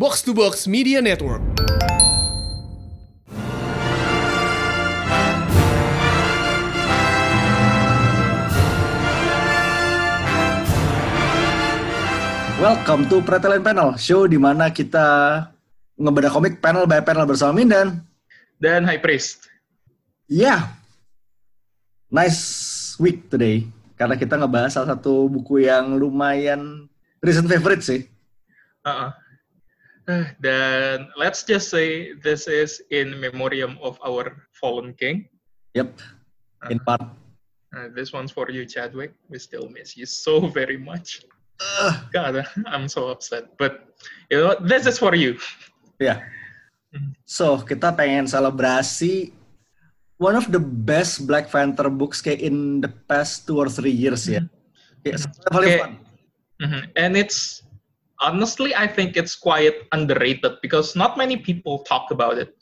Box to Box Media Network. Welcome to Pretelan Panel, show di mana kita ngebedah komik panel by panel bersama Mindan. dan High Priest. Yeah, nice week today karena kita ngebahas salah satu buku yang lumayan recent favorite sih. Uh-uh. Eh, Dan let's just say this is in memoriam of our fallen king. Yep, in part. Uh, this one's for you, Chadwick. We still miss you so very much. Uh, God, I'm so upset. But you know, this is for you. ya. So kita pengen selebrasi one of the best Black Panther books kayak in the past two or three years ya. Kayak paling Okay. fun. Mhm. And it's honestly, I think it's quite underrated because not many people talk about it.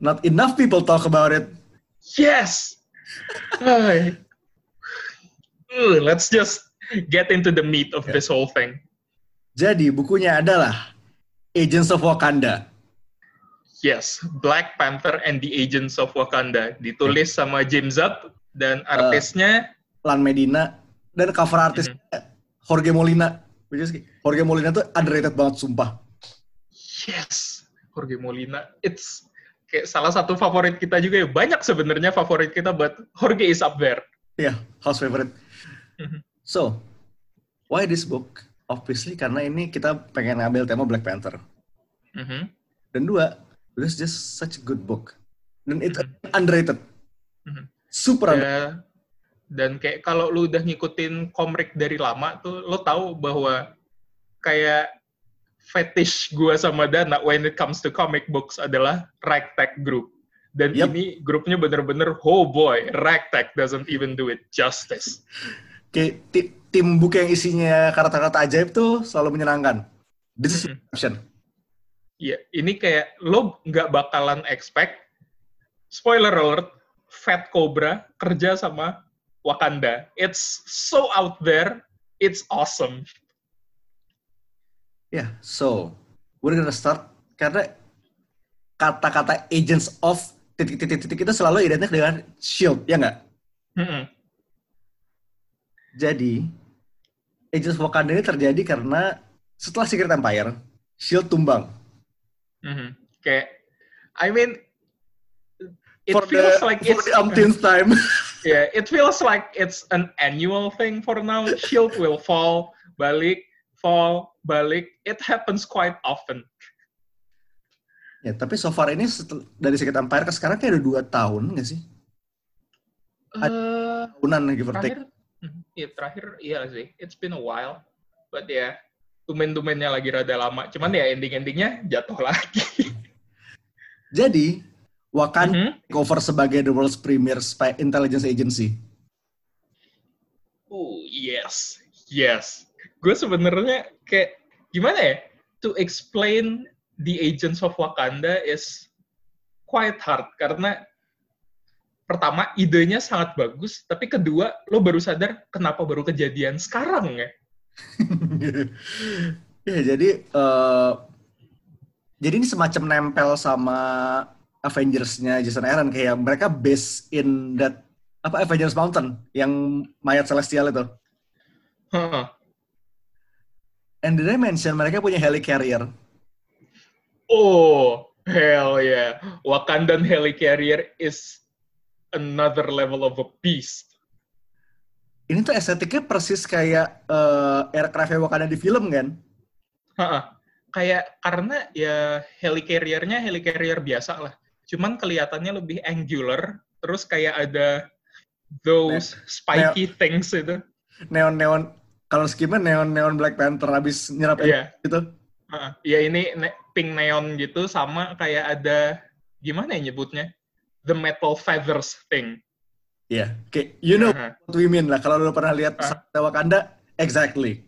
Not enough people talk about it. Yes. Let's just get into the meat of this whole thing. Jadi bukunya adalah Agents of Wakanda. Yes, Black Panther and the Agents of Wakanda ditulis sama James Up dan artisnya Lan Medina dan cover artisnya Jorge Molina. Which is, Jorge Molina tuh underrated banget sumpah. yes, Jorge Molina. It's kayak salah satu favorit kita juga ya. Banyak sebenarnya favorit kita, but Jorge is up there. Iya, house favorite. Mhm. So, why this book? Obviously karena ini kita pengen ngambil tema Black Panther. Mhm. Dan dua, it's just such a good book. Dan itu underrated. Mhm. Super underrated. Dan kayak kalau lu udah ngikutin komik dari lama tuh, lo tahu bahwa kayak fetish gua sama Dana when it comes to comic books adalah Ragtag Group. Dan Yep. ini grupnya bener-bener, oh boy, Ragtag doesn't even do it justice. Kayak ti- tim buku yang isinya kata-kata ajaib tuh selalu menyenangkan. This is Mhm. exception. Iya, ini kayak lo nggak bakalan expect, spoiler alert, Fat Cobra kerja sama Wakanda. It's so out there, it's awesome. Yeah, so we're gonna start karena kata-kata agents of titik-titik-titik itu selalu identik dengan shield, ya nggak? Mm-mm. Jadi agents of Wakanda ini terjadi karena setelah Secret Empire, shield tumbang. Mhm. Kayak, I mean, it for feels the, like for it's the umpteenth time. yeah, it feels like it's an annual thing for now. Shield will fall, balik, fall, balik. It happens quite often. ya, tapi so far ini dari Secret Empire ke sekarang kayak udah dua tahun nggak sih? Uh, Tahunan give or take. terakhir, iya terakhir iya sih. It's been a while, but ya yeah, tumen-tumennya lagi rada lama. Cuman ya ending-endingnya jatuh lagi. Jadi Wakanda Mhm. cover sebagai the world's premier spy intelligence agency. Oh yes, yes. Gue sebenarnya kayak gimana ya? To explain the agents of Wakanda is quite hard karena pertama idenya sangat bagus, tapi kedua lo baru sadar kenapa baru kejadian sekarang ya. ya jadi eh, jadi ini semacam nempel sama Avengers-nya Jason Aaron kayak mereka based in that apa Avengers Mountain yang mayat celestial itu. Heeh. And did I mention mereka punya helicarrier? Oh, hell yeah. Wakandan helicarrier is another level of a beast. Ini tuh estetiknya persis kayak eh aircraft Wakanda di film kan? Heeh. Kayak karena ya helicarrier-nya helicarrier biasa lah. Cuman kelihatannya lebih angular, terus kayak ada those spiky things itu. Neon-neon kalau skimnya neon-neon Black Panther habis nyerap Iya. gitu. Heeh. Ya ini ne- pink neon gitu sama kayak ada gimana ya nyebutnya? The metal feathers thing. Iya, kayak you know Heeh. what we mean lah. Kalau lu pernah lihat Ah. Satya Wakanda, exactly.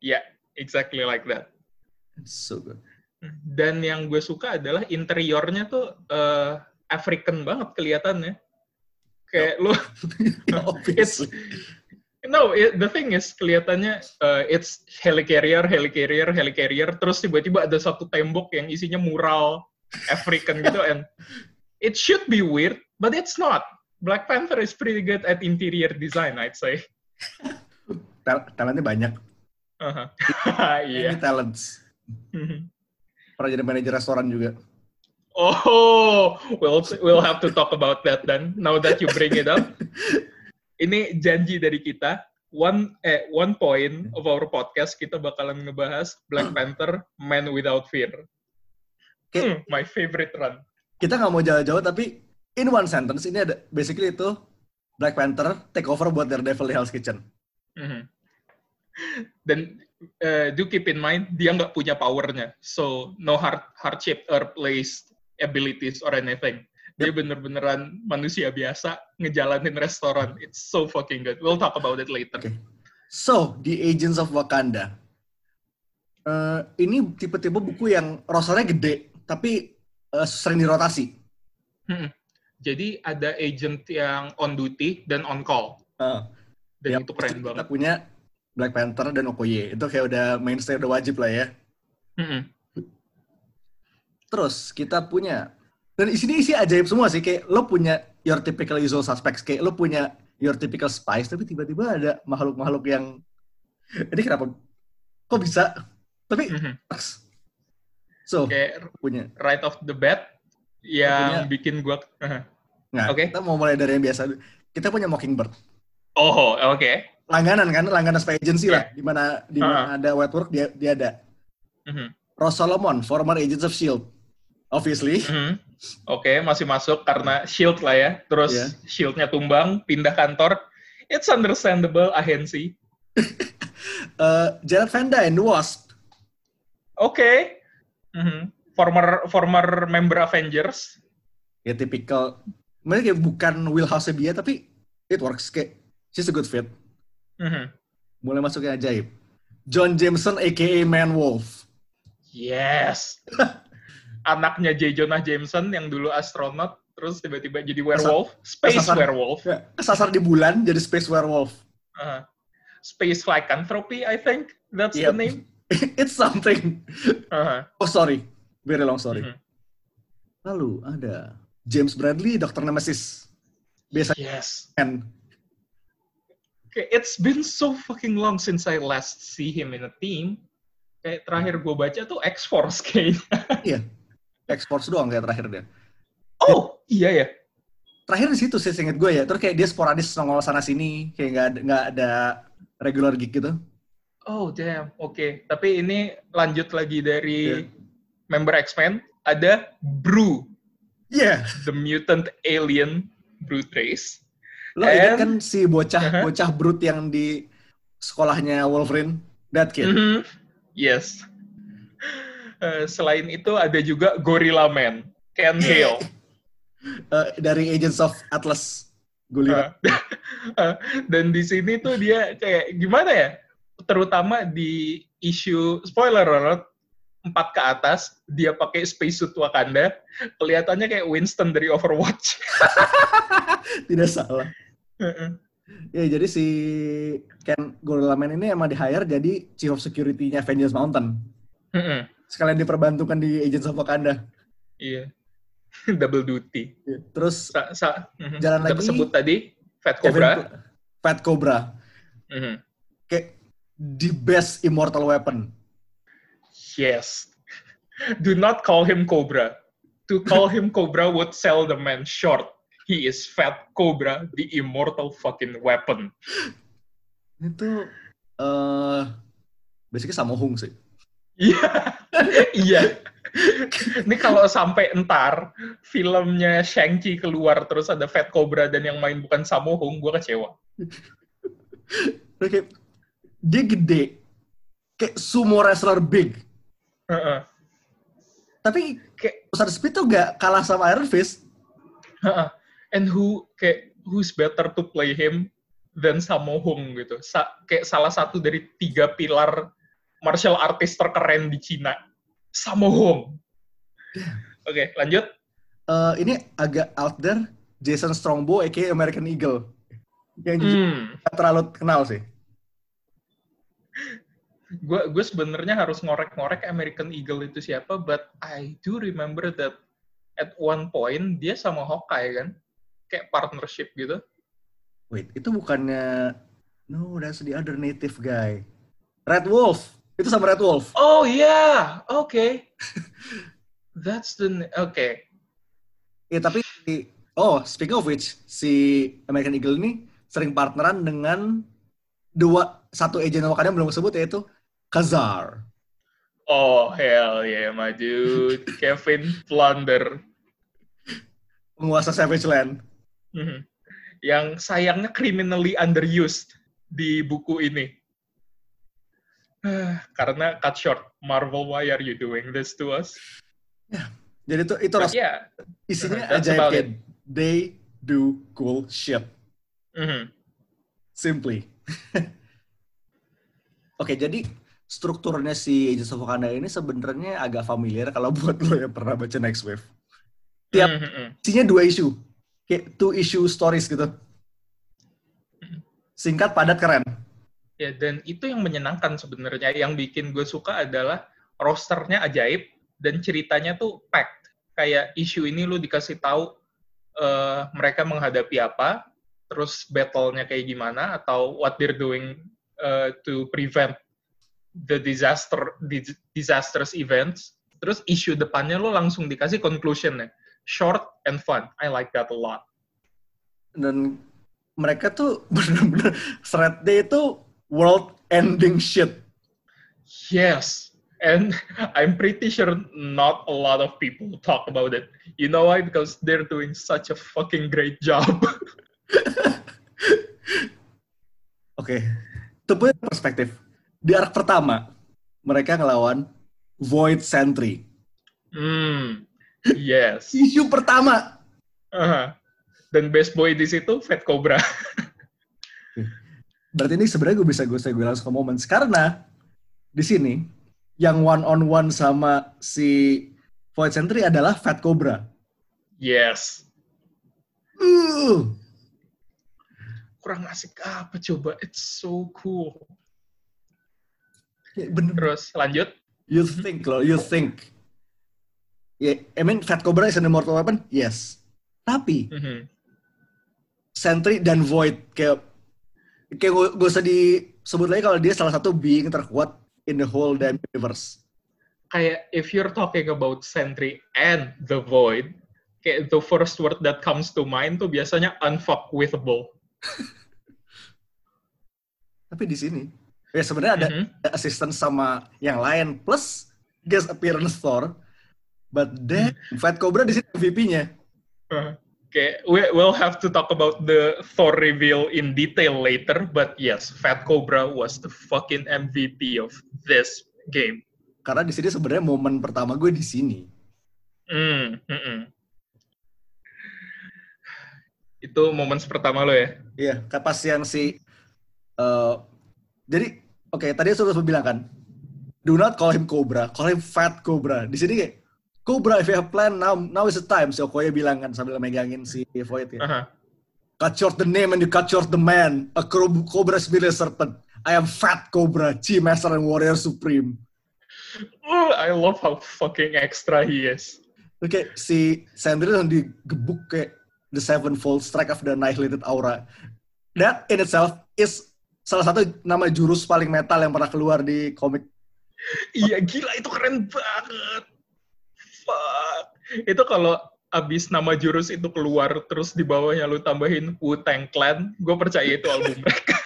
Yeah, exactly like that. So good. Dan yang gue suka adalah interiornya tuh eh, African banget kelihatannya. Kayak lu Ya, it's no, it, the thing is kelihatannya uh, it's helicarrier, helicarrier, helicarrier, terus tiba-tiba ada satu tembok yang isinya mural African gitu, and it should be weird, but it's not. Black Panther is pretty good at interior design, I'd say. Tal talentnya banyak. Uh-huh. Ini Iya. talents. Pernah jadi manajer restoran juga. Oh, we'll we'll have to talk about that then. Now that you bring it up, ini janji dari kita. One eh one point of our podcast kita bakalan ngebahas Black Panther Man Without Fear. Oke. Hmm, my favorite run. Kita nggak mau jauh-jauh, tapi in one sentence, ini ada basically itu Black Panther take over buat Daredevil di Hell's Kitchen. Mhm. Dan eh, do keep in mind dia nggak punya powernya, so no hard hardship or placed abilities or anything. Dia bener-beneran manusia biasa ngejalanin restoran. It's so fucking good. We'll talk about it later. Oke. So, The Agents of Wakanda. Eh, ini tipe-tipe buku yang rosternya gede, tapi eh, sering dirotasi. Mm-mm. Jadi ada agent yang on duty dan on call. Eh, Dan ya, itu keren kita banget. punya Black Panther dan Okoye. Itu kayak udah mainstay, udah wajib lah ya. Mm-mm. Terus kita punya dan di sini isi ajaib semua sih kayak lo punya your typical usual suspects kayak lo punya your typical spies tapi tiba-tiba ada makhluk-makhluk yang ini kenapa kok bisa tapi Mhm. so Kayak punya right off the bat yang bikin gua nah Oke. kita mau mulai dari yang biasa kita punya Mockingbird Oh, oke. Langganan kan langganan spy agency lah Iya. di mana di mana ada Wetwork dia dia ada Mhm. Ross Solomon former agents of Shield obviously Mhm. Oke, masih masuk karena shield lah ya. Terus Iya. shieldnya tumbang, pindah kantor. It's understandable, ahensi. Eh, Jared Van Dyne Wasp Oke. Mhm. Former former member Avengers. ya tipikal mereka kayak bukan wheelhouse dia tapi it works kayak she's a good fit Mhm. mulai masuk yang ajaib John Jameson aka Man Wolf Yes. Anaknya J. Jonah Jameson yang dulu astronot, terus tiba-tiba jadi werewolf, space kesasar. werewolf, ya, kesasar di bulan jadi space werewolf Uh, space lycanthropy, I think that's Yep. the name. it's something Uh, oh sorry very long story mhm. lalu ada James Bradley Dr. Nemesis biasa Yes. kan Okay, it's been so fucking long since I last see him in a team. Kayak terakhir gue baca tuh X-Force kayaknya. iya X-Force doang kayak terakhir dia Oh, iya ya. terakhir di situ sih inget gue ya terus kayak dia sporadis nongol sana sini kayak nggak ada nggak ada regular gig gitu Oh, damn. Oke, tapi ini lanjut lagi dari Iya. member X-Men. Ada Brew, iya the mutant alien brute race. Lo ingat And- kan si bocah Uh-huh. bocah brute yang di sekolahnya Wolverine? That kid. Mhm. Yes. Eh, selain itu ada juga Gorilla Man, Ken Hale. Eh, dari Agents of Atlas. Gue lihat. Eh, Dan di sini tuh dia kayak gimana ya? Terutama di isu spoiler alert 4 ke atas dia pakai spacesuit Wakanda, kelihatannya kayak Winston dari Overwatch. Tidak salah. Ya jadi si Ken Gorilla Man ini emang di-hire jadi Chief of Security-nya Avengers Mountain. Mm-mm. Sekalian diperbantukan di Agents of Wakanda. Iya. Double duty. Terus Sa sa mhm. Jalan Kita lagi. sebut tadi Fat Kevin Cobra. Fat Cobra. Mhm. Kayak the best immortal weapon. Yes. Do not call him Cobra. To call him Cobra would sell the man short. He is Fat Cobra, the immortal fucking weapon. Itu eh basically Samohung sih. Iya. Iya. Ini kalau sampai entar filmnya Shang-Chi keluar terus ada Fat Cobra dan yang main bukan Sammo Hung, gue kecewa. Kayak dia gede. Kayak sumo wrestler big. Heeh. Tapi Kayak Ustad Speed tuh gak kalah sama Iron Fist. heeh. And who kayak who's better to play him than Sammo Hung gitu. Sa- kayak salah satu dari tiga pilar martial artist terkeren di Cina. Sammo Hung. Oke, lanjut. Eh, ini agak out there. Jason Strongbow, aka American Eagle. yang jujur Hmm. terlalu kenal sih. gue gue sebenarnya harus ngorek-ngorek American Eagle itu siapa, but I do remember that at one point dia sama Hawkeye kan, kayak partnership gitu. Wait, itu bukannya no, that's the other native guy. Red Wolf. Itu sama Red Wolf. Oh yeah, oke. That's the oke. Ya tapi oh, speaking of which, si American Eagle ini sering partneran dengan dua satu agent Wakanda yang belum sebut yaitu Kazar. Oh hell yeah, my dude, Kevin Plunder. Penguasa Savage Land. Mhm. Yang sayangnya criminally underused di buku ini. Ah, Karena cut short, Marvel, why are you doing this to us? Jadi itu itu ras- yeah, isinya that's ajaib about kid. They do cool shit. mhm. Simply. Oke, jadi strukturnya si Agents of Wakanda ini sebenarnya agak familiar kalau buat lo yang pernah baca Next Wave. Tiap Mhm, mhm. isinya dua isu. Two issue stories gitu. Singkat, padat, keren. Ya, dan itu yang menyenangkan sebenarnya. Yang bikin gue suka adalah rosternya ajaib dan ceritanya tuh packed. Kayak isu ini lu dikasih tahu eh, mereka menghadapi apa, terus battle-nya kayak gimana, atau what they're doing eh, to prevent the disaster dis- disastrous events. Terus isu depannya lo langsung dikasih conclusion-nya. Short and fun. I like that a lot. Dan mereka tuh bener-bener thread-nya itu world-ending shit. Yes. And I'm pretty sure not a lot of people talk about it. You know why? Because they're doing such a fucking great job. Oke, itu punya perspektif. Di arc pertama, mereka ngelawan Void Sentry. Hmm. Yes. Isu pertama. Aha. Dan best boy di situ Fat Cobra. Berarti ini sebenarnya gue bisa gue gue langsung ke moments karena di sini yang one on one sama si Void Sentry adalah Fat Cobra. Yes. Uh, Kurang asik apa coba? It's so cool. ya bener. Terus lanjut. You think loh, you think. Ya, I mean Fat Cobra is an immortal weapon? Yes. Tapi Mhm. Sentry dan Void kayak kayak gue, gue usah disebut lagi kalau dia salah satu being terkuat in the whole damn universe. Kayak if you're talking about Sentry and the Void, kayak the first word that comes to mind tuh biasanya unfuckwithable. Tapi di sini ya sebenarnya ada Mhm. ada assistant sama yang lain plus guest appearance Thor. But then Fat Cobra di sini MVP-nya. Uh, Okay, we, we'll have to talk about the Thor reveal in detail later, but yes, Fat Cobra was the fucking MVP of this game. Karena di sini sebenarnya momen pertama gue di sini. Mm, mm-mm. Itu momen pertama lo ya? Iya, pas yang si eh, jadi oke tadi sudah bilang kan, do not call him Cobra, call him Fat Cobra. Di sini kayak Cobra if you have plan now now is the time. Si Okoye bilang kan sambil megangin si Void ya. Aha. Cut short the name and you cut short the man. A Cobra spirit serpent. I am Fat Cobra, Chi Master and Warrior Supreme. Oh, I love how fucking extra he is. Oke, si Sandri yang digebuk kayak the sevenfold strike of the annihilated aura. That in itself is salah satu nama jurus paling metal yang pernah keluar di komik. Iya, gila itu keren banget. Fuck. Itu kalau abis nama jurus itu keluar, terus di bawahnya lu tambahin Wu-Tang Clan, gue percaya itu album mereka.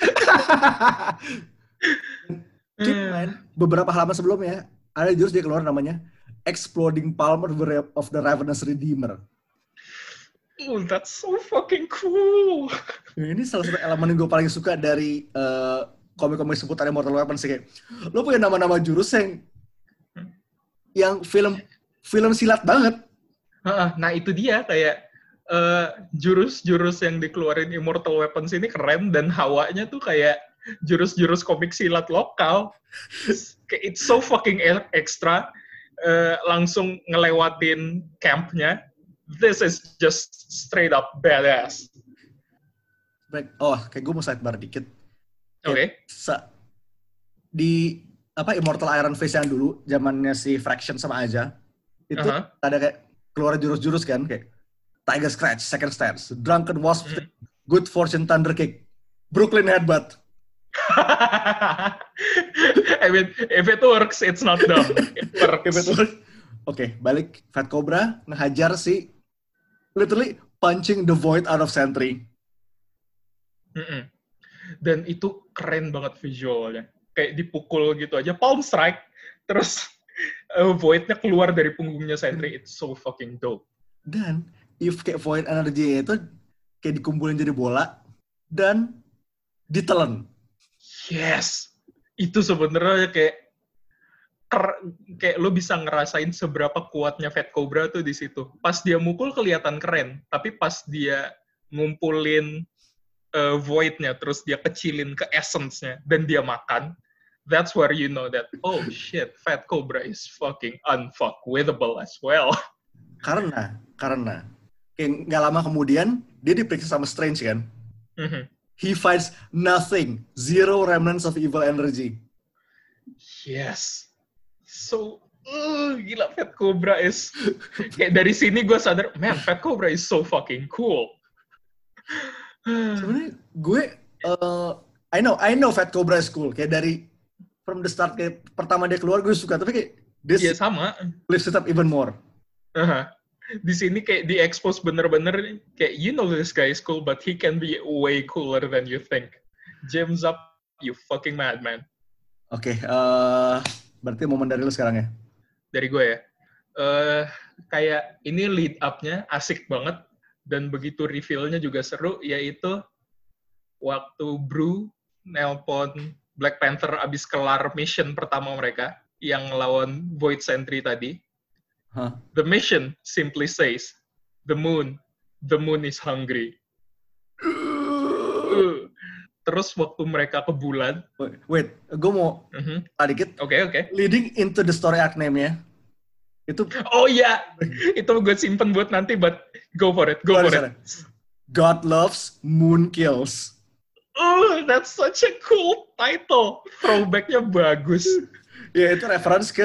Keep in mind, beberapa halaman sebelumnya ada jurus dia keluar namanya Exploding Palm of the Ravenous Redeemer. Oh, that's so fucking cool. Ini salah satu elemen yang gue paling suka dari eh, komik-komik seputar Immortal Weapon sih kayak lo punya nama-nama jurus yang yang film film silat banget. Nah itu dia kayak eh, jurus-jurus yang dikeluarin Immortal Weapons ini keren dan hawanya tuh kayak jurus-jurus komik silat lokal. It's so fucking e- extra. Eh, langsung ngelewatin campnya. This is just straight up badass. oh kayak gue mau sidebar dikit. Oke. Sa- di apa Immortal Iron Fist yang dulu zamannya si Fraction sama aja itu Aha. ada kayak keluar jurus-jurus kan kayak Tiger Scratch, Second Stance, Drunken Wasp, Hmm. Good Fortune Thunder Kick, Brooklyn Headbutt. I mean, if it works, it's not dumb. It works. Oke. Oke, balik Fat Cobra ngehajar si literally punching the void out of Sentry. Mm-mm. Dan itu keren banget visualnya. Kayak dipukul gitu aja, palm strike, terus uh, voidnya keluar dari punggungnya Sentry. It's so fucking dope. Dan if kayak void energy itu kayak dikumpulin jadi bola dan ditelen. Yes, itu sebenarnya kayak ker- kayak lo bisa ngerasain seberapa kuatnya Fat Cobra tuh di situ. Pas dia mukul kelihatan keren, tapi pas dia ngumpulin uh, voidnya terus dia kecilin ke essence-nya dan dia makan, that's where you know that oh shit, Fat Cobra is fucking unfuckwithable as well. Karena, karena kayak nggak lama kemudian dia diperiksa sama Strange kan. Mhm. He finds nothing, zero remnants of evil energy. Yes. So, uh, gila Fat Cobra is kayak dari sini gue sadar, man, Fat Cobra is so fucking cool. Sebenarnya gue, uh, I know, I know Fat Cobra is cool. Kayak dari from the start kayak pertama dia keluar gue suka, tapi kayak this Iya sama. lifts it up even more. Aha. Di sini kayak di-expose bener-bener kayak you know this guy is cool, but he can be way cooler than you think. James up, you fucking madman. Oke, eh, berarti momen dari lu sekarang ya. Dari gue ya. eh kayak ini lead up-nya asik banget dan begitu reveal-nya juga seru yaitu waktu Brew nelpon Black Panther abis kelar mission pertama mereka yang lawan Void Sentry tadi. Hah? The mission simply says, the moon, the moon is hungry. Uh. Terus waktu mereka ke bulan, Wait, wait gue mau mhm, ah, dikit. oke oke. Leading into the story arc name-nya, itu Oh iya, itu gue simpen buat nanti, but go for it, go Sorry, for it. God loves, Moon kills. Oh, that's such a cool title. Throwbacknya bagus. Ya itu reference ke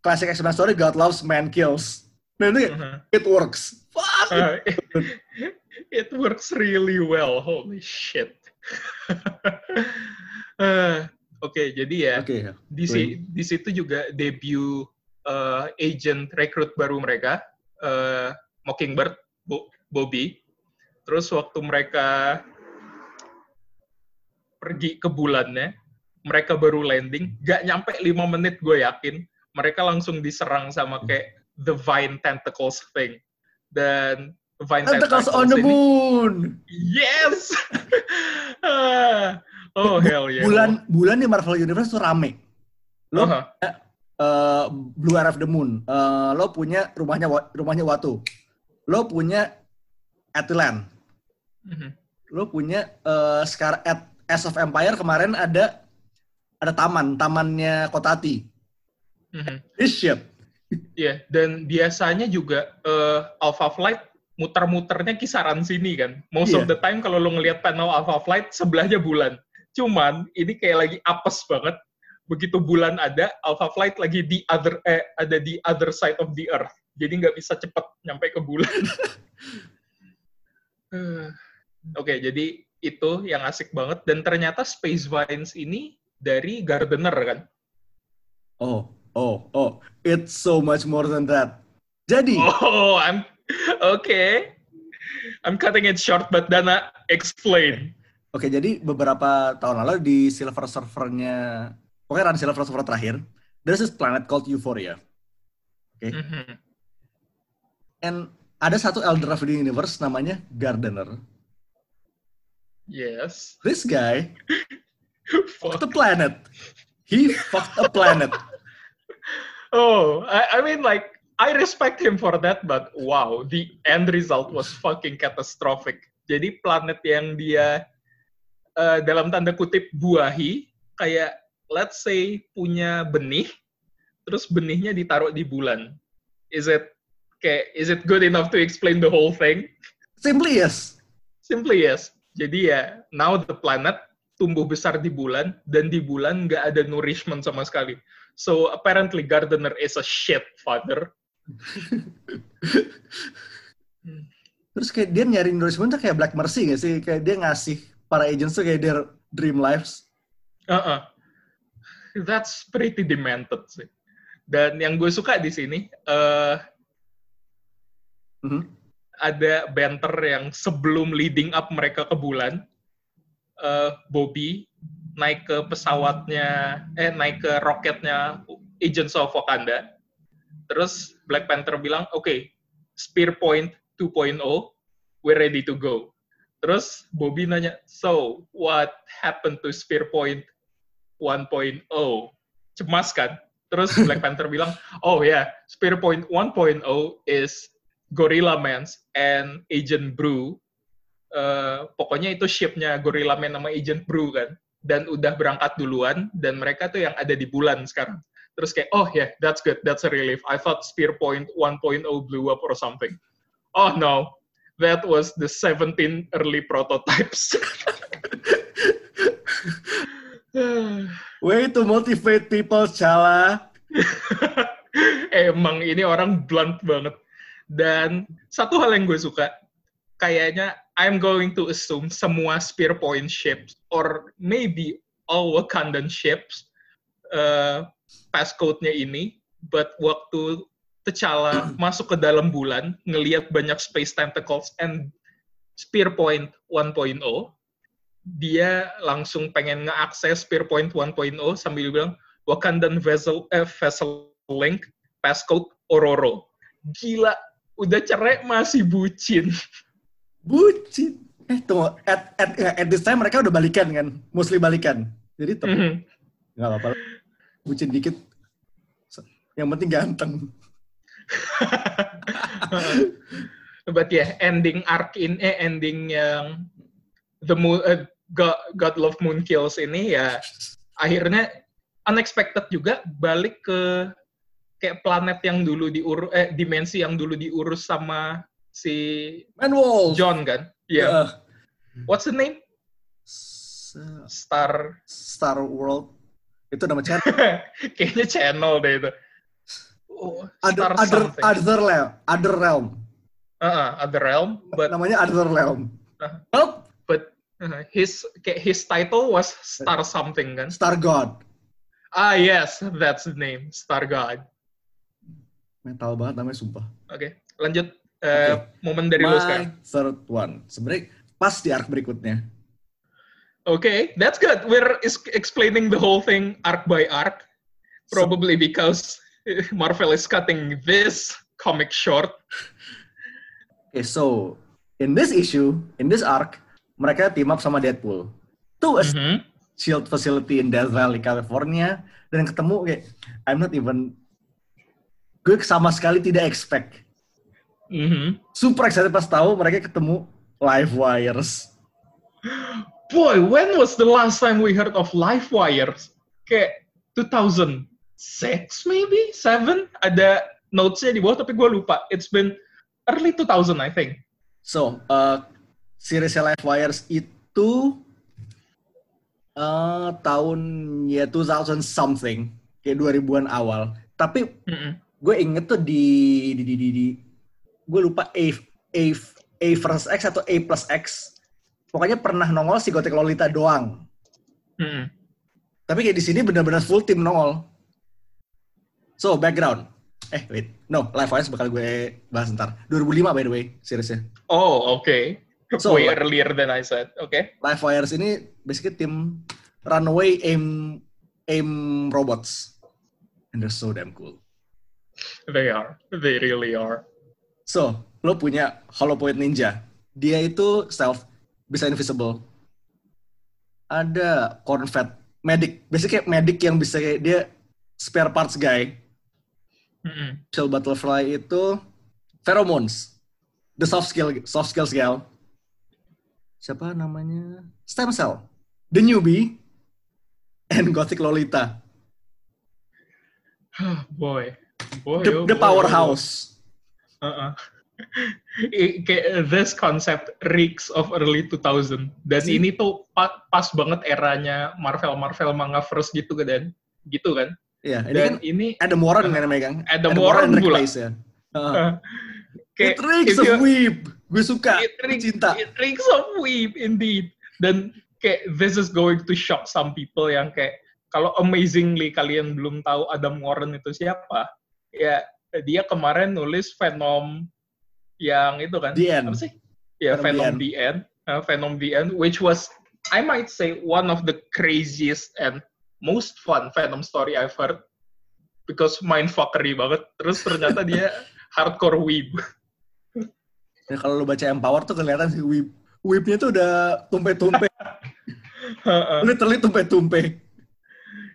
classic X-Men story God loves, Man kills. Nah itu Uh-huh. it works. Fuck. Uh, it works really well. Holy shit. Uh, Oke, jadi ya Oke, di, si- di situ juga debut uh, agent rekrut baru mereka, uh, Mockingbird, Bo- Bobby. Terus waktu mereka pergi ke bulannya, mereka baru landing, gak nyampe lima menit gue yakin, mereka langsung diserang sama kayak the vine tentacles thing. Dan vine Tentacles on the ini- moon. Yes! Oh, hell yeah. Bulan bulan di Marvel Universe tuh rame. Lo Aha. eh, Blue Eye of the Moon. Eh, lo punya rumahnya rumahnya Watu. Lo punya Attilan. Mhm. Lo punya eh, sekarang at As of Empire kemarin ada ada taman, tamannya Kotati. Mhm. This. Iya, dan biasanya juga eh, Alpha Flight muter-muternya kisaran sini kan. Most Iya. of the time kalau lo ngelihat panel Alpha Flight sebelahnya bulan. Cuman ini kayak lagi apes banget. Begitu bulan ada, Alpha Flight lagi di other eh ada di other side of the earth. Jadi nggak bisa cepet nyampe ke bulan. Eh, Oke, jadi itu yang asik banget dan ternyata Space Vines ini dari Gardener kan. Oh, oh, oh. It's so much more than that. Jadi, Oh, I'm okay. I'm cutting it short, but Dana explain. Oke, jadi beberapa tahun lalu di Silver Server-nya, pokoknya run Silver Server terakhir, there's this planet called Euphoria. Mhm. And ada satu Elder of the Universe namanya Gardener. Yes. This guy fucked a planet. He fucked a planet. Oh, I, I mean, like, I respect him for that, but wow, the end result was fucking catastrophic. Jadi planet yang dia eh, dalam tanda kutip buahi, kayak let's say punya benih, terus benihnya ditaruh di bulan. Is it kayak is it good enough to explain the whole thing? Simply yes. Simply yes. Jadi ya, now the planet tumbuh besar di bulan, dan di bulan nggak ada nourishment sama sekali. So apparently Gardener is a shit father. Terus kayak dia nyari nourishment tuh kayak Black Mercy gak sih? Kayak dia ngasih para agents tuh kayak their dream lives. Uh-uh. That's pretty demented sih. Dan yang gue suka di sini, uh, Mhm. Ada banter yang sebelum leading up mereka ke bulan, uh, Bobby naik ke pesawatnya, eh naik ke roketnya Agents of Wakanda. Terus Black Panther bilang, oke, okay, Spear Point 2.0, we're ready to go. Terus Bobby nanya, so what happened to Spear Point 1.0? Cemas kan? Terus Black Panther bilang, oh ya, yeah, Spear Point 1.0 is Gorilla Mans and Agent Brew. Uh, pokoknya itu shipnya Gorilla Man sama Agent Brew kan. Dan udah berangkat duluan, dan mereka tuh yang ada di bulan sekarang. Terus kayak, oh yeah, that's good, that's a relief. I thought Spear Point 1.0 blew up or something. Oh no, that was the 17 early prototypes. Way to motivate people, Chala. Emang ini orang blunt banget. Dan satu hal yang gue suka, kayaknya I'm going to assume semua Spear Point ships or maybe all Wakandan ships uh, passcode-nya ini, but waktu T'Challa masuk ke dalam bulan, ngelihat banyak space tentacles and Spear Point 1.0, dia langsung pengen ngeakses Spear Point 1.0 sambil bilang Wakandan vessel eh, vessel link passcode Ororo. Gila, udah cerai masih bucin. Bucin. Eh tunggu, at, at, at this time mereka udah balikan kan? Mostly balikan. Jadi tetap Mhm. nggak apa-apa. Bucin dikit. Yang penting ganteng. But yeah, ending arc in eh ending yang the moon, eh, God, God Love Moon Kills ini ya akhirnya unexpected juga balik ke kayak planet yang dulu diurus eh dimensi yang dulu diurus sama si Manwolf. John kan? Iya. Uh, What's the name? Star Star World. Itu nama channel. kayaknya channel deh itu. Oh, Other, Star other, something. other realm. Other realm. Uh-uh, other realm, but Namanya Other realm. Uh. Oh, but uh, his kayak his title was Star something kan? Star God. Ah yes, that's the name, Star God. Metal banget namanya sumpah. Oke, lanjut eh, Oke. momen dari My sekarang. third one. Sebenarnya pas di arc berikutnya. Oke, that's good. We're explaining the whole thing arc by arc, probably because Marvel is cutting this comic short. Okay, so in this issue, in this arc, mereka team up sama Deadpool. To a Mhm. shield facility in Death Valley, California. Dan ketemu kayak, I'm not even, gue sama sekali tidak expect. Mhm. Super excited pas tahu mereka ketemu live wires. Boy, when was the last time we heard of Livewire? Kayak 2006 maybe? 7? Ada notes-nya di bawah tapi gue lupa. It's been early 2000 I think. So, uh, series live wires itu uh, tahun ya 2000 something, kayak 2000-an awal. Tapi Mm-mm. Gue inget tuh di di di, di, di- gue lupa A A A versus X atau A plus X. Pokoknya pernah nongol si Gothic Lolita doang. Mm-mm. tapi kayak di sini benar-benar full tim nongol. So background. Eh wait. No Live Wires bakal gue bahas ntar. 2005 by the way seriesnya. Oh, okay. So, Way earlier than I said. Okay. Live Wires ini basically tim runaway aim aim robots. And they're so damn cool They are. They really are. So, lo punya Hollow Point Ninja. Dia itu stealth, bisa invisible. Ada Cornfed, medic. Basically kayak medic yang bisa kayak dia spare parts guy. Mm-mm. Shell Butterfly itu pheromones. The soft skill, soft skills gal. Siapa namanya? Stem Cell. The Newbie. And Gothic Lolita. boy. Boy, The, oh the powerhouse. oh. Uh-uh. I- kayak this concept reeks of early 2000 dan Si- ini tuh pa- pas banget eranya Marvel Marvel manga first gitu kan dan gitu kan Iya, ini dan kan ini Adam Warren yang megang. Adam Warren and Rick pula. Ya. Kayak It reeks of weeb. Gue suka. it reeks, cinta. it reeks of weeb indeed dan kayak this is going to shock some people yang kayak kalau amazingly kalian belum tahu Adam Warren itu siapa ya dia kemarin nulis Venom yang itu kan The End. apa sih ya Venom Venom, The the End uh, Venom the End which was I might say one of the craziest and most fun Venom story I've heard because mindfuckery banget terus ternyata dia hardcore weeb Ya, kalau lu baca Empower tuh kelihatan sih weeb. Weebnya tuh udah tumpe-tumpe. Literally tumpe-tumpe.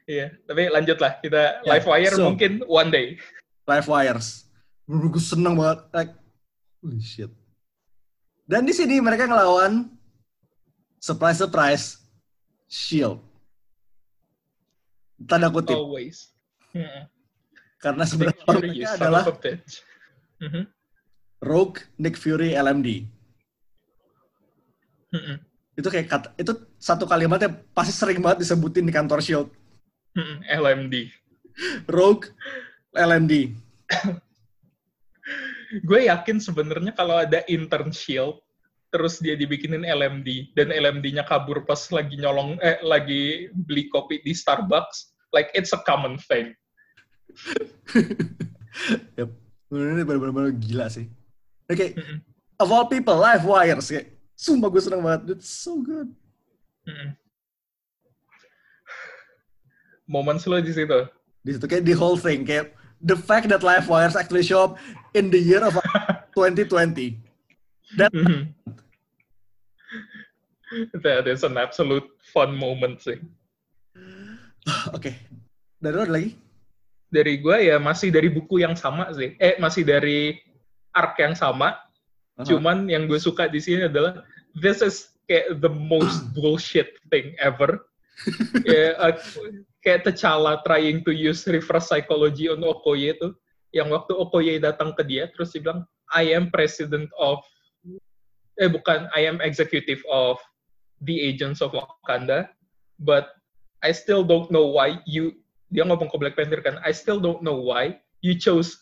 Iya, tapi lanjutlah kita Ya, live wire so- mungkin one day. Live Wires. Gue seneng banget. Like, holy shit. Dan di sini mereka ngelawan surprise surprise Shield. Tanda kutip. Always. Mm-mm. Karena sebenarnya mereka adalah. Mhm, Rogue, Nick Fury, LMD. mhm, Itu kayak kata, itu satu kalimat yang pasti sering banget disebutin di kantor Shield. mhm, LMD. Rogue, LMD. Gue yakin sebenarnya kalau ada intern shield terus dia dibikinin LMD dan LMD-nya kabur pas lagi nyolong eh lagi beli kopi di Starbucks, like it's a common thing. Yep. Ini benar-benar gila sih. Oke, Mhm, of all people, Live Wires. Kayak, sumpah gue seneng banget. It's so good. mhm. Momen slow di situ. Di situ kayak the whole thing. Kayak the fact that Live Wires actually show up in the year of 2020. That, Mhm. That is an absolute fun moment sih. oke. Dari lo ada lagi? Dari gue ya masih dari buku yang sama sih. Eh masih dari arc yang sama. Aha. Cuman yang gue suka di sini adalah this is kayak the most bullshit thing ever. Kayak, uh, kayak T'Challa trying to use reverse psychology on Okoye itu. Yang waktu Okoye datang ke dia, terus dia bilang, I am president of, eh bukan, I am executive of the agents of Wakanda, but I still don't know why you, dia ngomong ke Black Panther kan, I still don't know why you chose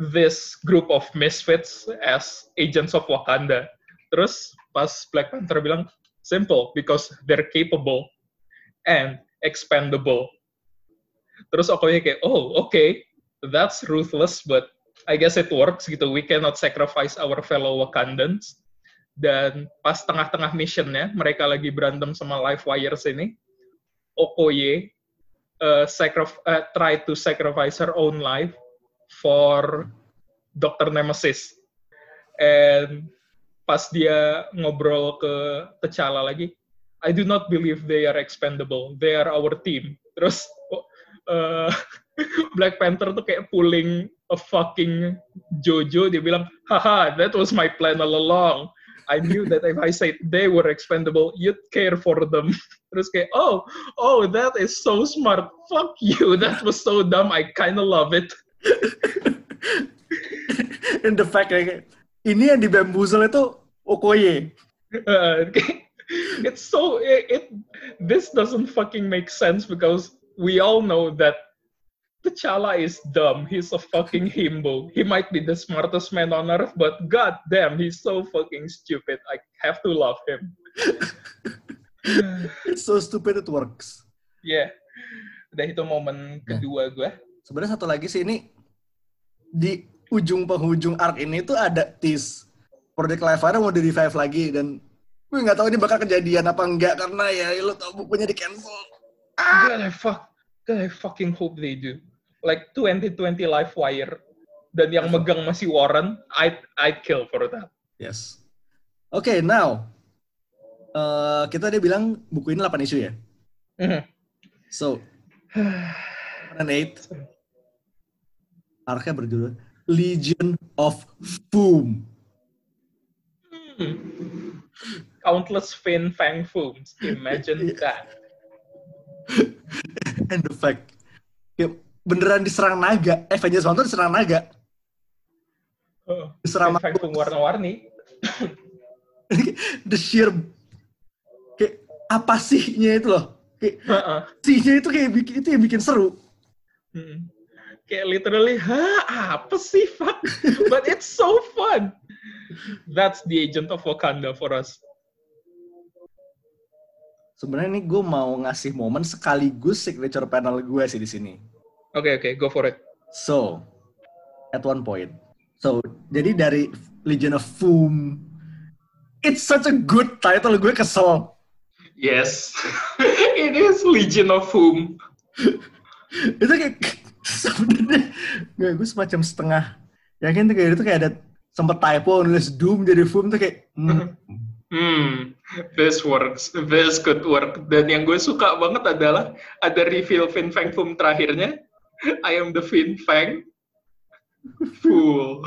this group of misfits as agents of Wakanda. Terus pas Black Panther bilang simple because they're capable and expendable. Terus Okoye kayak oh okay that's ruthless but I guess it works gitu. We cannot sacrifice our fellow Wakandans. Dan pas tengah-tengah missionnya mereka lagi berantem sama Live Wires ini, Okoye uh, sacrif- uh, try to sacrifice her own life for Dr. Nemesis. And pas dia ngobrol ke T'Challa lagi, I do not believe they are expendable. They are our team. Terus uh, Black Panther tuh kayak pulling a fucking Jojo. Dia bilang, haha, that was my plan all along. I knew that if I said they were expendable, you'd care for them. Terus kayak, oh, oh, that is so smart. Fuck you. That was so dumb. I kind of love it. In the fact kayak, ini yang di bamboozle itu Okoye. Uh, it's so it, it this doesn't fucking make sense because we all know that T'Challa is dumb. He's a fucking himbo. He might be the smartest man on earth, but god damn, he's so fucking stupid. I have to love him. It's so stupid it works. yeah. Udah itu momen kedua gue. Sebenarnya satu lagi sih ini di ujung penghujung arc ini tuh ada tease Project Live Wire mau di revive lagi dan gue nggak tahu ini bakal kejadian apa enggak karena ya lo tau bukunya di cancel. God, I fuck, God, I fucking hope they do. Like 2020 Live Wire dan yang megang masih Warren, I I kill for that. Yes. Oke, now eh, kita dia bilang buku ini 8 isu ya. Mhm. So, and eight arc-nya berjudul Legion of Boom. Countless fin fang fooms. Imagine Iya. that. And the fact, ya, beneran diserang naga. Avengers Mountain diserang naga. Oh, Serama Feng Feng warna-warni. the sheer kayak apa sihnya itu loh. Kayak Heeh. sihnya itu kayak bikin itu yang bikin seru. Hmm. Kayak literally, hah, apa sih, fuck? But it's so fun. That's the agent of Wakanda for us. Sebenarnya nih gue mau ngasih momen sekaligus signature panel gue sih di sini. Oke, oke, go for it. So, at one point, so jadi dari Legion of Foom, it's such a good title. Gue kesel. Yes. It is Legion of Whom. itu kayak sebenarnya gue, gue semacam setengah yakin tuh kayak itu kayak ada sempet typo nulis Doom jadi Foom tuh kayak hmm, Hmm, this works. This could work. Dan yang gue suka banget adalah ada reveal Fin Fang Foom terakhirnya. I am the Fin Fang. Fool.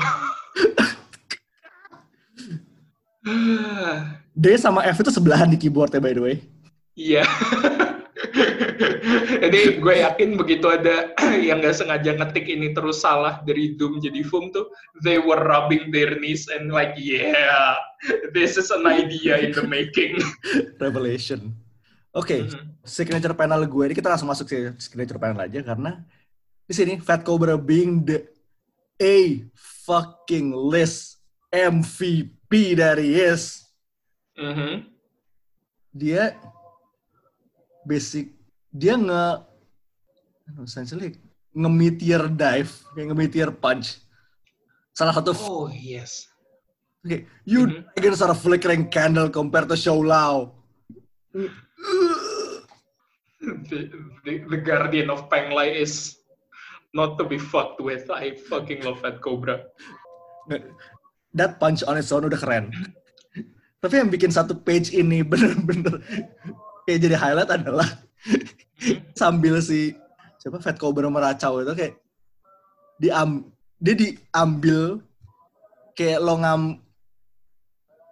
D sama F itu sebelahan di keyboardnya by the way. Iya. Jadi gue yakin begitu ada yang nggak sengaja ngetik ini terus salah dari Doom jadi Foom tuh, they were rubbing their knees and like, yeah, this is an idea in the making. Revelation. Oke, Mhm. signature panel gue ini kita langsung masuk ke signature panel aja karena di sini Fat Cobra being the A fucking list MVP dari Yes. Mhm. dia basic dia nge essentially nge-meteor dive kayak nge-meteor punch salah satu Oh yes. okay, you Mhm. dragons are a flickering candle compared to Lao The, the, the Guardian of Penglai is not to be fucked with. I fucking love that Cobra. that punch on its own udah keren tapi yang bikin satu page ini bener-bener kayak jadi highlight adalah sambil si siapa Fat Cobra meracau itu kayak diam dia diambil kayak lo ngam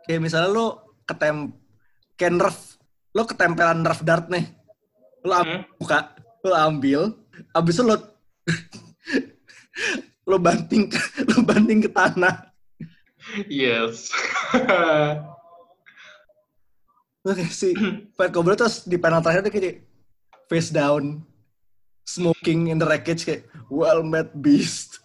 kayak misalnya lo ketem kayak nerf lo ketempelan nerf dart nih lo am- Mhm. buka lo ambil abis itu lo lo banting lo banting ke tanah Yes. Oke, si Fat Cobra terus di panel terakhir dia kayak face down, smoking in the wreckage kayak well met beast.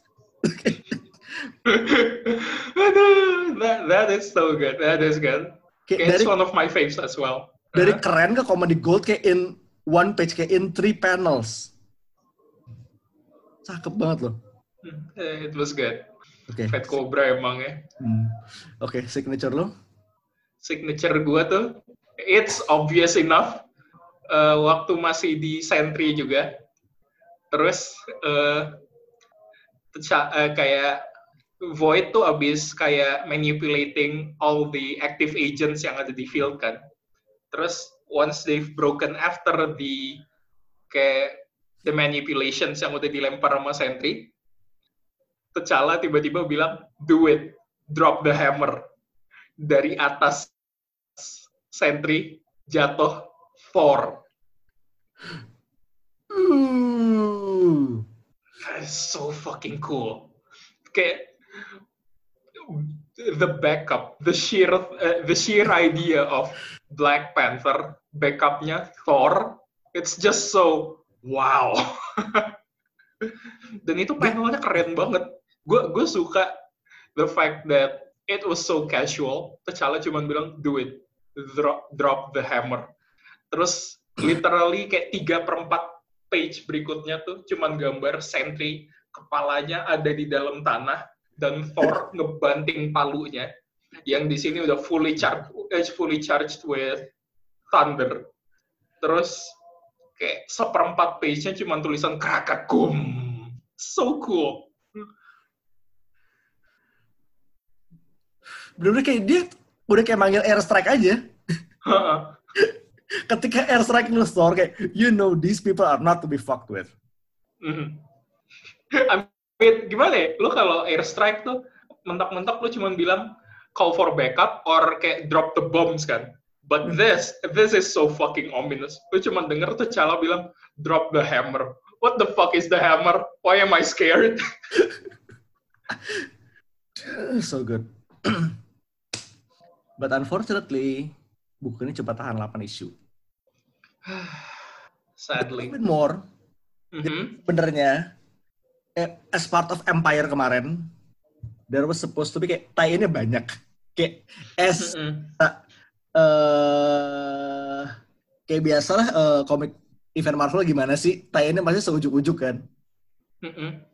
That, that is so good. That is good. kayak It's dari one of my faves as well. dari Uh-huh. keren ke comedy gold kayak in one page kayak in three panels. Cakep banget loh. Eh, It was good. Oke. Fat Cobra emang ya. Hmm. Oke, signature lo. Signature gua tuh, it's obvious enough. eh, waktu masih di Sentry juga. Terus teca- eh, kayak Void tuh abis kayak manipulating all the active agents yang ada di field kan. Terus once they've broken after the kayak the manipulations yang udah dilempar sama Sentry, T'Challa tiba-tiba bilang, do it, drop the hammer. Dari atas Sentry jatuh Thor. Ooh. That is so fucking cool. Kayak the backup, the sheer uh, the sheer idea of Black Panther backupnya Thor, it's just so wow. Dan itu panelnya keren banget. Gue gue suka the fact that it was so casual. T'Challa cuma bilang do it, drop drop the hammer. Terus literally kayak tiga perempat page berikutnya tuh cuman gambar Sentry kepalanya ada di dalam tanah dan Thor ngebanting palunya yang di sini udah fully charged eh, fully charged with thunder. Terus kayak seperempat page-nya cuma tulisan krakakum. So cool. Bener-bener kayak dia udah kayak manggil airstrike aja. Ketika airstrike lu store kayak you know these people are not to be fucked with. Mhm. I mean, gimana ya? Lu kalau airstrike tuh mentok-mentok lu cuma bilang call for backup or kayak drop the bombs kan. But this, this is so fucking ominous. Lu cuma denger tuh Chala bilang drop the hammer. What the fuck is the hammer? Why am I scared? so good. But unfortunately, buku ini cuma tahan 8 isu. Sadly. Even more, Mhm. benernya, eh, as part of Empire kemarin, there was supposed to be kayak tie-innya banyak. Kayak as Mhm. eh kayak biasalah eh, komik event Marvel gimana sih? Tie-innya pasti seujuk-ujuk kan. Mhm.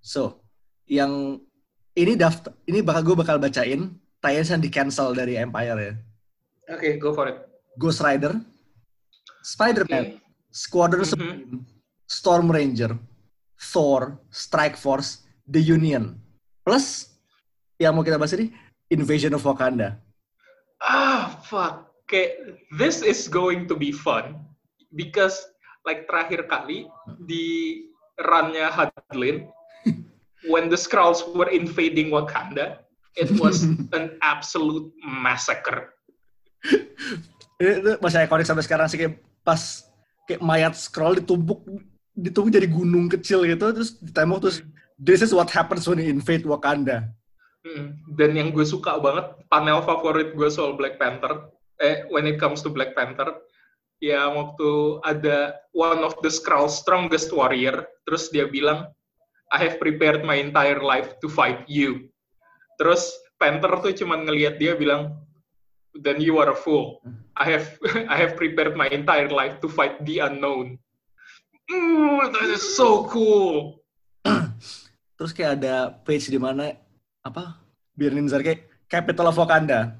So, yang ini daftar, ini bakal gue bakal bacain yang di cancel dari Empire ya. Oke, go for it. Ghost Rider, Spider-Man, Oke. Squadron Mhm. Supreme, Storm Ranger, Thor, Strike Force, The Union. Plus, yang mau kita bahas ini, Invasion of Wakanda. Ah, fuck. Kayak, this is going to be fun. Because, like, terakhir kali, di run-nya Hadlin, when the Skrulls were invading Wakanda, it was an absolute massacre. Itu masih ikonik sampai sekarang sih kayak pas kayak mayat scroll ditumpuk ditumpuk jadi gunung kecil gitu terus ditembak terus this is what happens when you invade Wakanda. Mm. Dan yang gue suka banget, panel favorit gue soal Black Panther, eh, when it comes to Black Panther, ya waktu ada one of the Skrulls strongest warrior, terus dia bilang, I have prepared my entire life to fight you. Terus Panther tuh cuman ngelihat dia bilang, then you are a fool. I have I have prepared my entire life to fight the unknown. Mm, that is so cool. Terus kayak ada page di mana apa? Biar Ninja kayak capital of Wakanda.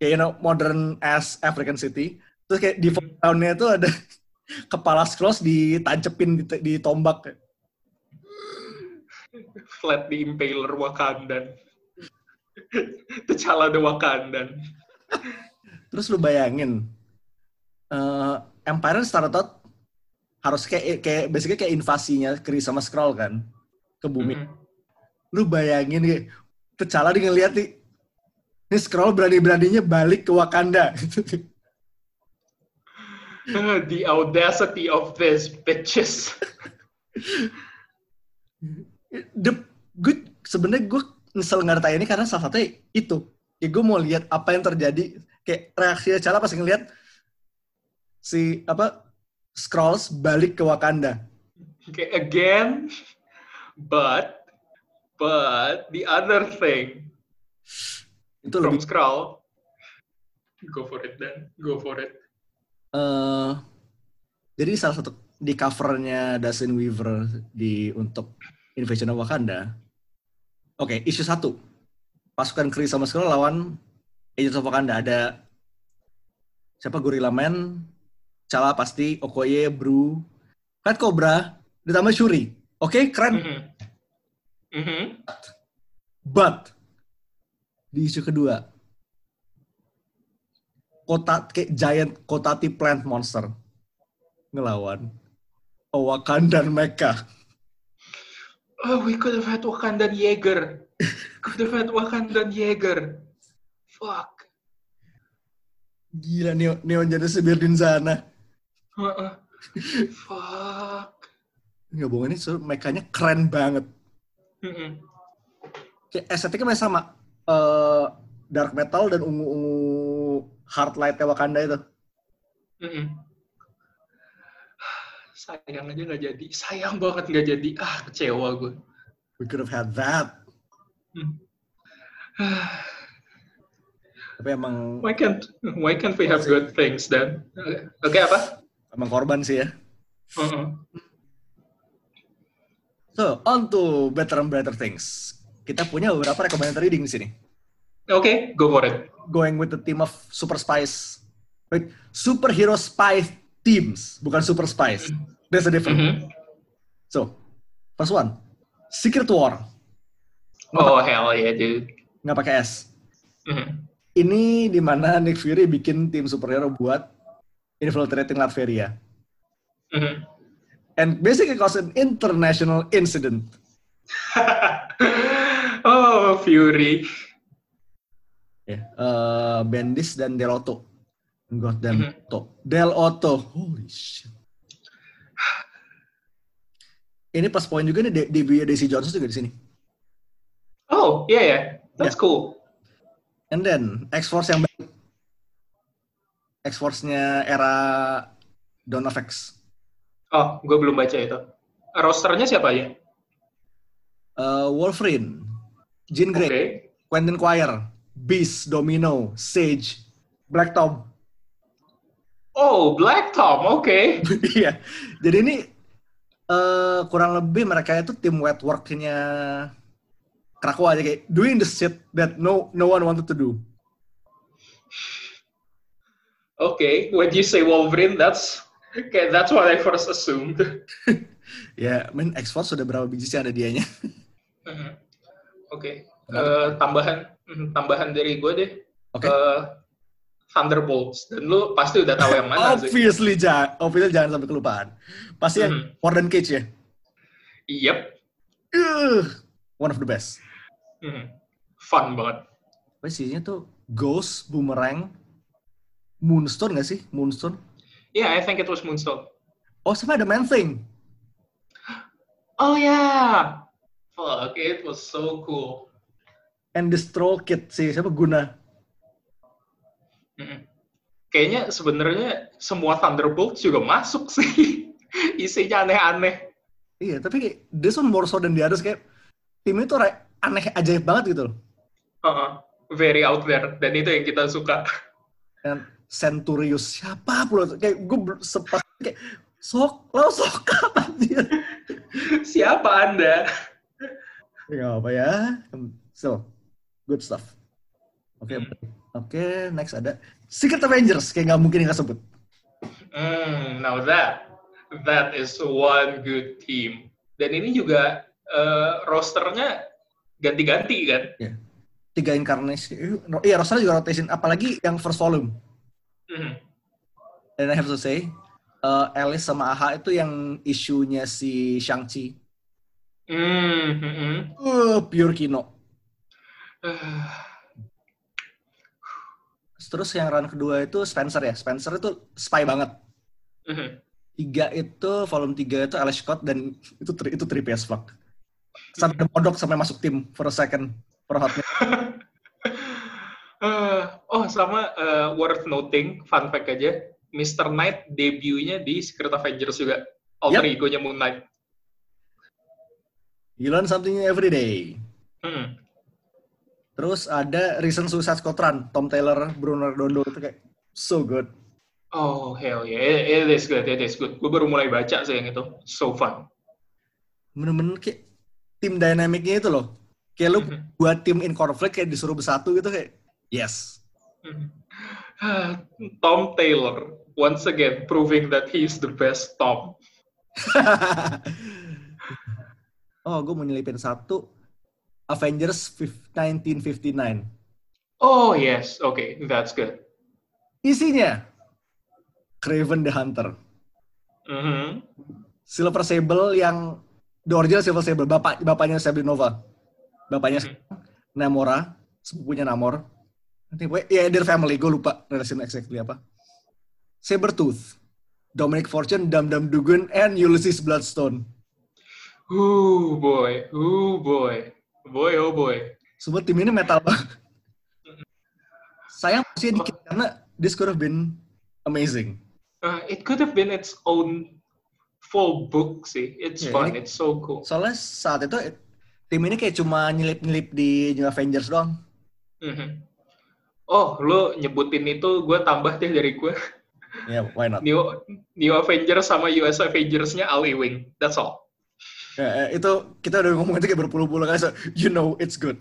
Kayak you know modern as African city. Terus kayak di fountain-nya itu ada kepala scrolls ditancepin di, di tombak. Flat the Impaler Wakandan. T'Challa the Wakandan. Terus lu bayangin, eh Empire started out harus kayak kayak basically kayak invasinya Kree sama Skrull kan ke bumi. Mhm. Lu bayangin kayak T'Challa dia ngeliat nih, ini Skrull berani-beraninya balik ke Wakanda. The audacity of these bitches. The good sebenarnya gue ada ini karena salah satunya itu. Ya gue mau lihat apa yang terjadi. Kayak reaksi T'Challa pas ngeliat si apa Skrulls balik ke Wakanda. Okay, again, but, but the other thing Itu from lebih Skrull, go for it then, go for it. eh jadi salah satu di covernya Dustin Weaver di untuk Invasion of Wakanda. Oke, isu satu. Pasukan Kree sama Skrull lawan Agents of Wakanda. Ada siapa Gorilla Man, Chala pasti, Okoye, Bru, Red Cobra, ditambah Shuri. Oke, keren. Mhm. Mhm. But di isu kedua, kota kayak giant kotati plant monster ngelawan Wakandan Mecha. Oh, we could have had Wakandan Jaeger. Could have had Wakandan Jaeger. Fuck. Gila Neo Neon Genesis Birdin sana. Uh-uh. Fuck. Nggak bohong ini so, mekanya keren banget. Mhm. Kayak estetiknya masih sama. Eh, dark metal dan ungu-ungu hard light Wakanda itu. Mhm. Sayang aja nggak jadi. Sayang banget nggak jadi. Ah, kecewa gue. We could have had that. Tapi emang Why can't Why can't we have good things then? Oke apa? emang korban sih ya. Uh-uh. So, on to better and better things. Kita punya beberapa recommended reading di sini. Oke, go for it. Going with the team of super spies. Wait, superhero spy teams, bukan super spies. There's a difference. Mhm. So, first one, Secret War. Oh hell yeah, dude. Nggak pakai S. Mhm. Ini di mana Nick Fury bikin tim superhero buat infiltrating Latveria. Mhm. And basically cause an international incident. oh Fury. Ya, eh, Bendis dan Del Otto. God dan Mhm. Otto. Del Otto. Holy shit. Ini pas poin juga nih de- debutnya Daisy Johnson juga di sini. Oh, yeah, yeah. That's cool. And then X-Force yang baru. X-Force-nya era Dawn of X. Oh, gue belum baca itu. Rosternya siapa aja? Uh, Wolverine, Jean Grey, Oke. Quentin Quire, Beast, Domino, Sage, Black Tom. Oh, Black Tom, oke. Iya. Jadi ini eh kurang lebih mereka itu tim wet work-nya Krakow aja kayak doing the shit that no no one wanted to do. Oke, when you say Wolverine, that's okay, that's what I first assumed. Ya, men X-Force sudah berapa biji sih ada dianya? Oke, Eh, tambahan mhm, tambahan dari gue deh. Oke. Eh, Thunderbolts dan lu pasti udah tahu yang mana sih. Obviously, jangan, obviously jangan sampai kelupaan. Pasti yang Mhm. Warden Cage ya. Yep. Uh, one of the best. Mhm. Fun banget. Isinya tuh Ghost, Boomerang, Moonstone nggak sih? Moonstone. Yeah, I think it was Moonstone. Oh, sama ada Man Thing. Oh yeah. Fuck, it was so cool. And the Stroll Kid sih, siapa Guna? Kayaknya sebenarnya semua Thunderbolts juga masuk sih. Isinya aneh-aneh. Iya, tapi this one more so than the others kayak tim itu re- aneh ajaib banget gitu loh. Uh-uh. Very out there. Dan itu yang kita suka. Dan Centurius siapa pula tuh? kayak gue sepas kayak sok lo sok apa dia? Siapa Anda? Ya apa ya? So good stuff. Oke, Hmm. Oke next ada Secret Avengers kayak nggak mungkin nggak sebut. Hmm, now that that is one good team. Dan ini juga eh, rosternya ganti-ganti kan? Tiga incarnation, iya rosternya juga rotation, apalagi yang first volume. Mhm. Dan I have to say, uh, Alice sama AHA itu yang isunya si Shang-Chi. Hmm, mhm. Uh, pure kino. Eh, Terus yang run kedua itu Spencer ya. Spencer itu spy banget. mhm. Tiga itu, volume tiga itu Alex Scott dan itu tri- itu trippy as fuck. Sampai ada modok sampai masuk tim for a second. For a hot minute. Eh, oh, sama eh, worth noting, fun fact aja, Mr. Knight debutnya di Secret Avengers juga. Alter Yep. ego-nya Moon Knight. You learn something new every day. Hmm. Terus ada Recent Suicide Squad run. Tom Taylor, Bruno Redondo itu kayak so good. Oh, hell yeah. It, it is good, it is good. Gue baru mulai baca sih yang itu. So fun. Bener-bener kayak tim dynamicnya itu loh. Kayak lu Mhm. buat tim in conflict kayak disuruh bersatu gitu kayak yes. Mhm. Tom Taylor, once again, proving that he's the best Tom. oh, gue mau nyelipin satu. Avengers fif- 1959. Oh, yes. Okay, that's good. Isinya Craven the Hunter, Mhm. Silver Sable yang the original Silver Sable, bapak bapaknya Nova, bapaknya Mhm. Namora, sepupunya Namor. Nanti gue, ya their family, gue lupa relation exactly apa. Sabretooth, Dominic Fortune, Dum Dum Dugan, and Ulysses Bloodstone. Ooh, boy. Ooh, boy. Boy, oh boy. Semua tim ini metal banget. Sayang masih dikit karena this could have been amazing. Uh, it could have been its own full book sih. It's Ya, fun. ini- It's so cool. Soalnya saat itu eh, tim ini kayak cuma nyelip-nyelip di New Avengers doang. Mhm. Oh, lo nyebutin itu, gue tambah deh dari gue. Ya, why not? New New Avengers sama US Avengers-nya Al Ewing. That's all. Ya, eh, itu kita udah ngomong itu kayak berpuluh-puluh kali, so you know it's good.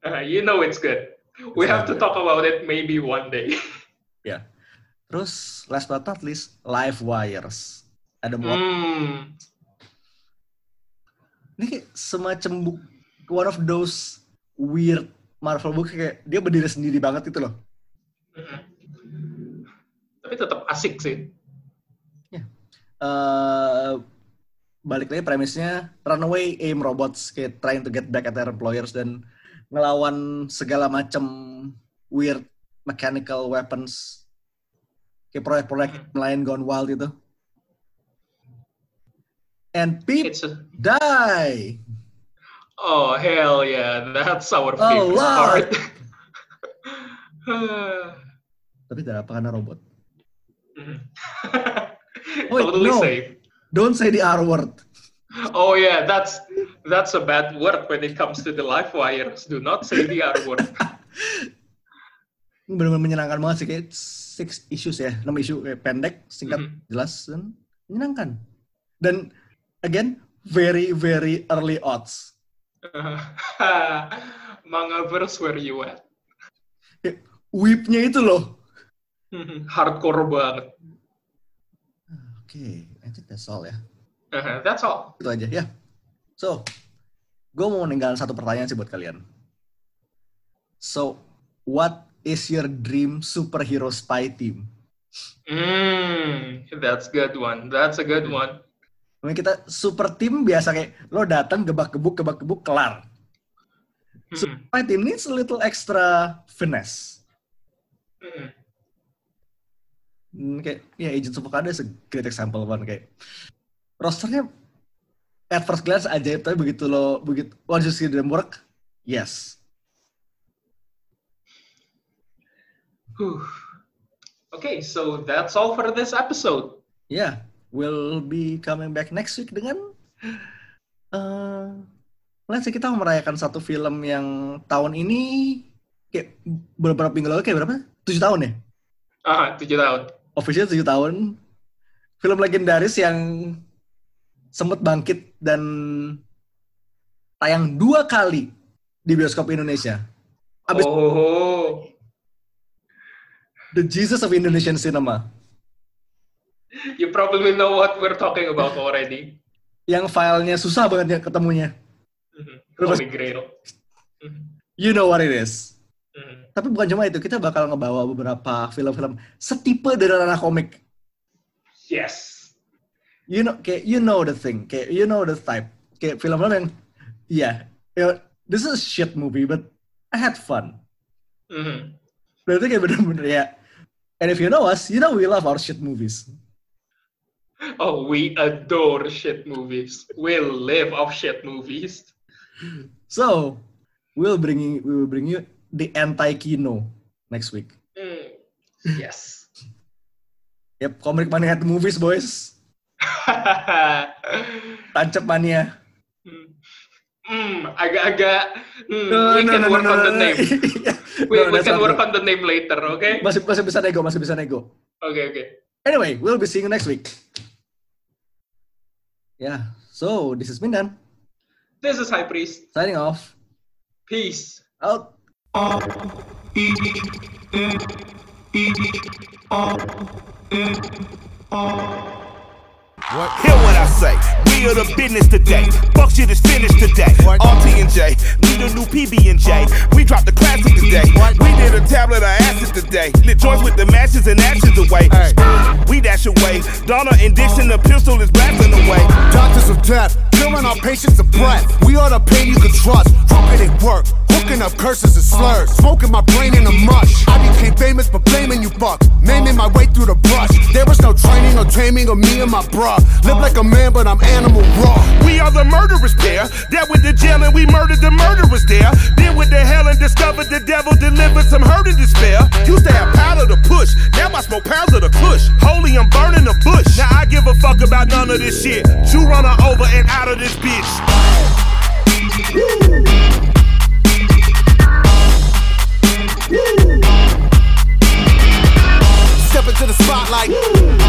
Uh, you know it's good. We have to talk about it maybe one day. Ya. Terus last but not least, Live Wires. Ada mau Hmm. ini kayak semacam book, one of those weird Marvel book kayak dia berdiri sendiri banget itu loh. Tapi tetap asik sih. eh balik lagi premisnya runaway aim robots kayak trying to get back at their employers dan ngelawan segala macam weird mechanical weapons kayak proyek-proyek lain gone wild itu. And It's a, die. Oh hell yeah, that's our Oh, favorite Lord. part. Tapi tidak apa karena robot. Mhm. Wait, totally no. safe. Don't say the R word. Oh yeah, that's that's a bad word when it comes to the live wires. Do not say the R word. Benar-benar menyenangkan banget sih kayak six issues ya, enam isu kayak pendek, singkat, Mhm. jelas dan menyenangkan. Dan again very very early odds. Mangaverse where you at? Whip-nya itu loh. Hardcore banget. Oke, I think that's all ya. Uh-huh, That's all. Itu aja ya. So, gue mau ninggalin satu pertanyaan sih buat kalian. So, what is your dream superhero spy team? Mm, that's good one. That's a good one. Mungkin kita super team biasa kayak lo datang gebak-gebuk gebak-gebuk kelar. Mhm, Spy team needs a little extra finesse. mhm. Hmm, kayak ya Agents of Wakanda is a great example kan kayak rosternya at first glance ajaib tapi begitu lo begitu once you see them work yes Whew. Okay, so that's all for this episode. yeah we'll be coming back next week dengan eh let's say kita mau merayakan satu film yang tahun ini kayak beberapa minggu lalu kayak berapa tujuh tahun ya Ah, tujuh tahun. Official tujuh tahun film legendaris yang sempat bangkit dan tayang dua kali di bioskop Indonesia. Abis Oh, The Jesus of Indonesian Cinema you probably know what we're talking about already. yang filenya susah banget ya ketemunya. Mhm. Terus- Holy Grail. Mhm, You know what it is. mhm. Tapi bukan cuma itu, kita bakal ngebawa beberapa film-film setipe dari ranah komik. Yes. You know, kayak you know the thing, kayak you know the type. Kayak film-film yang, yeah, you know, this is a shit movie, but I had fun. Mhm. Berarti kayak bener-bener ya. And if you know us, you know we love our shit movies. Oh, we adore shit movies. We live off shit movies. So, we'll bring you, we will bring you the anti-kino next week. Mm. Yes. Yep, Comic Mania at the movies, boys. Tancap mania. Hmm, agak-agak. Hmm, No, we no, can no, no, work no, on the name. We, No, we can work on the name later, okay? Masih, masih bisa nego, masih bisa nego. Okay, okay. Anyway, we'll be seeing you next week. Yeah, so this is Mindan This is High Priest. signing off. Peace. Out. What? Hear what I say. We are the business today. Fuck shit is finished today. RT and J, we the new PB and J. We dropped the classic today. We did a tablet of acid today. Lit joints with the matches and ashes away. We dash away. Donna and Dixon, the pistol is blasting away. Doctors of death, killing our patients of breath. We are the pain you can trust. Crooked it work, hooking up curses and slurs. Smoking my brain in a mush. I became famous for blaming you fucks. Maiming my way through the brush. There was no training or taming of me and my bruh. Live like a man, but I'm animal raw. We are the murderers pair. That with the jail and we murdered the murderers there. Then with the hell and discovered the devil delivered some hurt and despair. Used to have powder to push. Now I smoke pounds of the kush. Holy, I'm burning the bush. Now I give a fuck about none of this shit. You run her over and out of this bitch. Step into the spotlight. Copying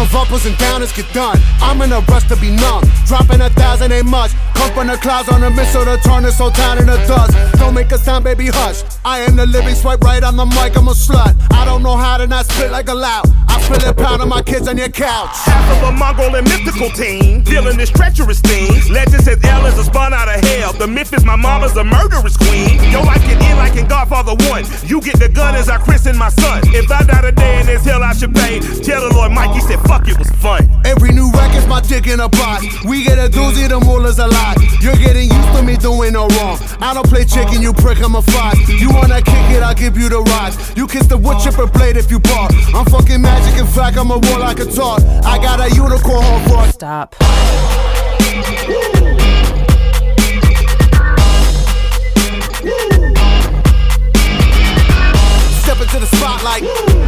of uppers and downers get done. I'm in a rush to be numb. Dropping a thousand ain't much. From the clouds on a missile to turn this whole town into dust. Don't make a sound, baby, hush. I am the living swipe right on the mic, I'm a slut. I don't know how to not spit like a loud. I spill it pound on my kids on your couch. Half of a Mongol and mythical team. Dealing this treacherous thing. Legend says Ellen's a spun out of hell. The myth is my mama's a murderous queen. Yo, like it in like in Godfather 1. You get the gun as I christen my son. If I die today in this hell, I should pay. Tell the Lord Mikey said, fuck, it was fun. Every new record's my dick in a box. We get a doozy, the moolah's a lot. You're getting used to me doing no wrong. I don't play chicken, you prick, I'm a fox. You wanna kick it, I'll give you the rocks. You kiss the wood chipper blade if you bark. I'm fucking magic, in fact, I'm a war like a talk. I got a unicorn horn for Stop. Step into the spotlight.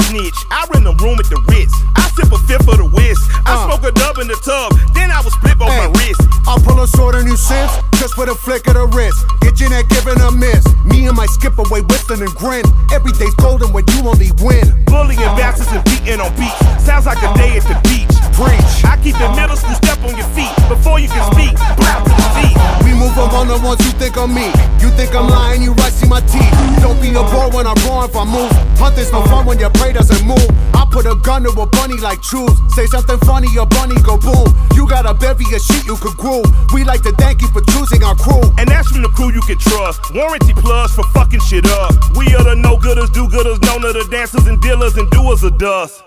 snitch. I rent a room at the Ritz. I sip a fifth of the whisk. I Uh. smoke a dub in the tub. Then I was split both my wrist. I'll pull a sword on you since, just for the flick of the wrist. Get your neck given a miss. Me and my skip away whistling and grin. Every day's golden when you only win. Bullying bastards and beating on beats. Sounds like a day at the beach. Preach. I keep the middle school step on your feet. Before you can speak, blow to the feet. We move among the ones you think of me. You think I'm lying, you right, see my teeth. Don't be a boy when I'm wrong if I move. Hunting's no fun when your prey doesn't move. I put a gun to a bunny like truth. Say something funny, your bunny go boom. You got a bevy of shit you could groove. We like to thank you for choosing our crew. And that's from the crew you can trust. Warranty plus for fucking shit up. We are the no gooders, do gooders, known of the dancers and dealers and doers of dust.